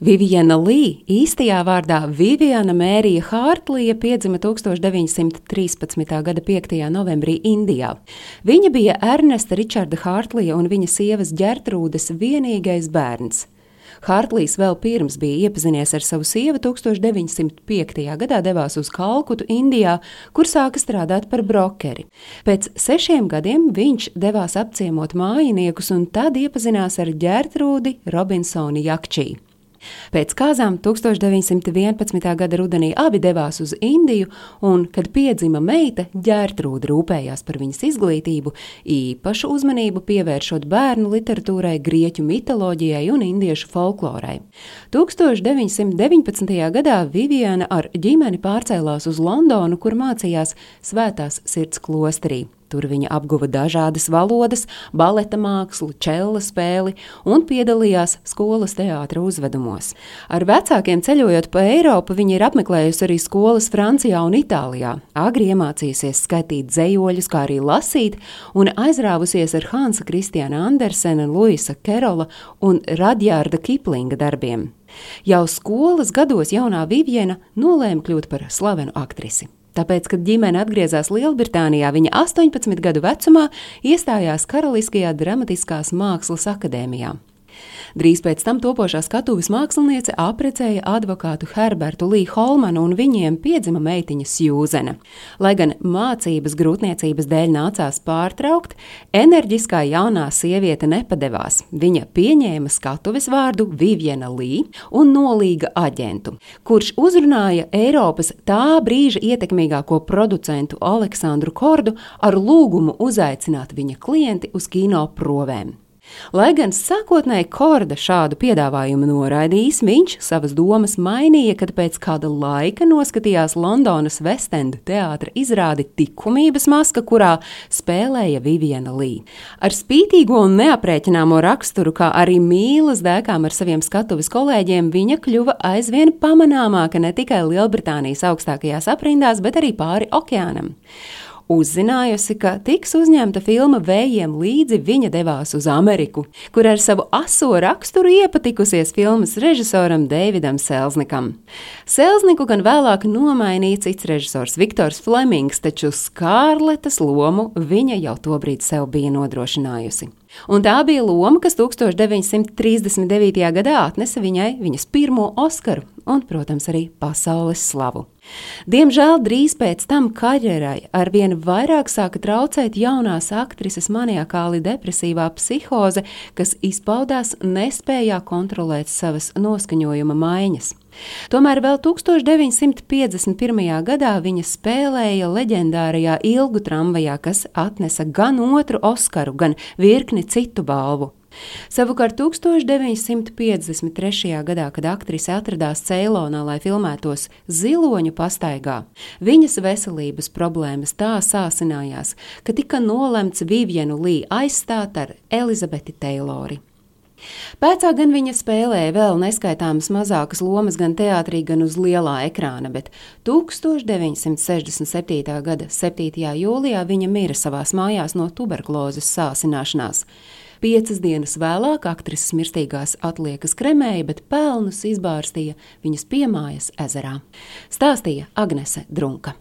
Viviana Lī, īstajā vārdā Viviana Mērija Hārtlija, piedzima 1913. gada 5. novembrī Indijā. Viņa bija Ernesta Ričarda Hārtlija un viņa sievas Gertrūdes vienīgais bērns. Hārtlīs vēl pirms bija iepazinies ar savu sievu 1905. gadā devās uz Kalkutu, Indijā, kur sāka strādāt par brokeri. Pēc sešiem gadiem viņš devās apciemot mājiniekus un tad iepazinās ar Gertrūdi Robinsoni Jakčī. Pēc kāzām 1911. gada rudenī abi devās uz Indiju, un, kad piedzima meita, ģērtrūda rūpējās par viņas izglītību, īpašu uzmanību pievēršot bērnu literatūrai, grieķu mitoloģijai un indiešu folklorai. 1919. gadā Viviana ar ģimeni pārcēlās uz Londonu, kur mācījās Svētās sirds klosterī. Tur viņa apguva dažādas valodas, baleta mākslu, čela spēli un piedalījās skolas teātra uzvedumos. Ar vecākiem ceļojot pa Eiropu, viņa ir apmeklējusi arī skolas Francijā un Itālijā. Agri iemācījusies skaitīt zejoļus, kā arī lasīt, un aizrāvusies ar Hansa Kristiāna Andersena, Luisa Kerola un Radjārda Kiplinga darbiem. Jau skolas gados jaunā Viviena nolēma kļūt par slavenu aktrisi. Tāpēc, kad ģimene atgriezās Lielbritānijā, viņa 18 gadu vecumā iestājās Karaliskajā Dramatiskās Mākslas akadēmijā. Drīz pēc tam topošā skatuves māksliniece apprecēja advokātu Herbertu Līju Holmanu un viņiem piedzima meitiņa Sjūzena. Lai gan mācības grūtniecības dēļ nācās pārtraukt, enerģiskā jaunā sieviete nepadevās. Viņa pieņēma skatuves vārdu Viviana Lī un nolīga aģentu, kurš uzrunāja Eiropas tā brīža ietekmīgāko producentu Aleksandru Kordu ar lūgumu uzaicināt viņa klienti uz kino provēm. Lai gan sākotnēji Korda šādu piedāvājumu noraidījis, viņš savas domas mainīja, kad pēc kāda laika noskatījās Londonas Vestenda teātra izrādi Tikumības maska, kurā spēlēja Viviana Lī. Ar spītīgo un neaprēķināmo raksturu, kā arī mīlas dēkām ar saviem skatuves kolēģiem, viņa kļuva aizvien pamanāmāka ne tikai Lielbritānijas augstākajās aprindās, bet arī pāri okeānam. Uzzinājusi, ka tiks uzņemta filma Vējiem līdzi, viņa devās uz Ameriku, kur ar savu aso raksturu iepatikusies filmas režisoram Deividam Selznikam. Selzniku gan vēlāk nomainīja cits režisors Viktors Flemings, taču Skārletas lomu viņa jau tobrīd sev bija nodrošinājusi. Un tā bija loma, kas 1939. gadā atnesa viņai viņas pirmo Oskaru un, protams, arī pasaules slavu. Diemžēl drīz pēc tam karjerai arvien vairāk sāka traucēt jaunās aktrises maniakāli depresīvā psihoze, kas izpaudās nespējā kontrolēt savas noskaņojuma maiņas. Tomēr vēl 1951. gadā viņa spēlēja leģendārajā ilgu tramvajā, kas atnesa gan otru Oskaru, gan virkni citu balvu. Savukārt 1953. gadā, kad aktrise atradās Ceilonā, lai filmētos ziloņu pastaigā, viņas veselības problēmas tā sāsinājās, ka tika nolemts Vivienu Lī aizstāt ar Elizabeti Teilori. Pēcā gan viņa spēlēja vēl neskaitāmas mazākas lomas gan teātrī, gan uz lielā ekrāna, bet 1967. gada 7. jūlijā viņa mira savās mājās no tuberkulozes sāsināšanās. Piecas dienas vēlāk aktrises mirstīgās atliekas kremēja, bet pelnus izbārstīja viņas piemājas ezerā. Stāstīja Agnese Drunka.